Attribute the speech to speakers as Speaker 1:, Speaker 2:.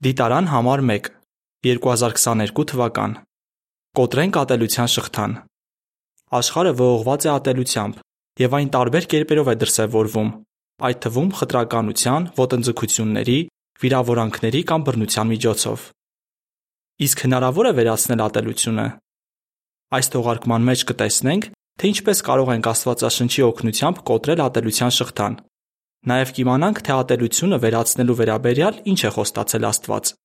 Speaker 1: Դիտարան համար 1 2022 թվական. Կոտրենք ատելության շղթան Աշխարհը ողողված է ատելությամբ եւ այն տարբեր կերպերով է դրսեւորվում, այդ թվում խտրականության, ոտնձգությունների, վիրավորանքների կամ բռնության միջոցով։ Իսկ հնարավոր է վերացնել ատելությունը։ Այս թողարկման մեջ կտեսնենք, թե ինչպես կարող ենք Աստվածաշնչի օգնությամբ կոտրել ատելության շղթան Նաև կիմանանք, թե ատելությունը վերացնելու վերաբերյալ ինչ է խոստացել Աստված։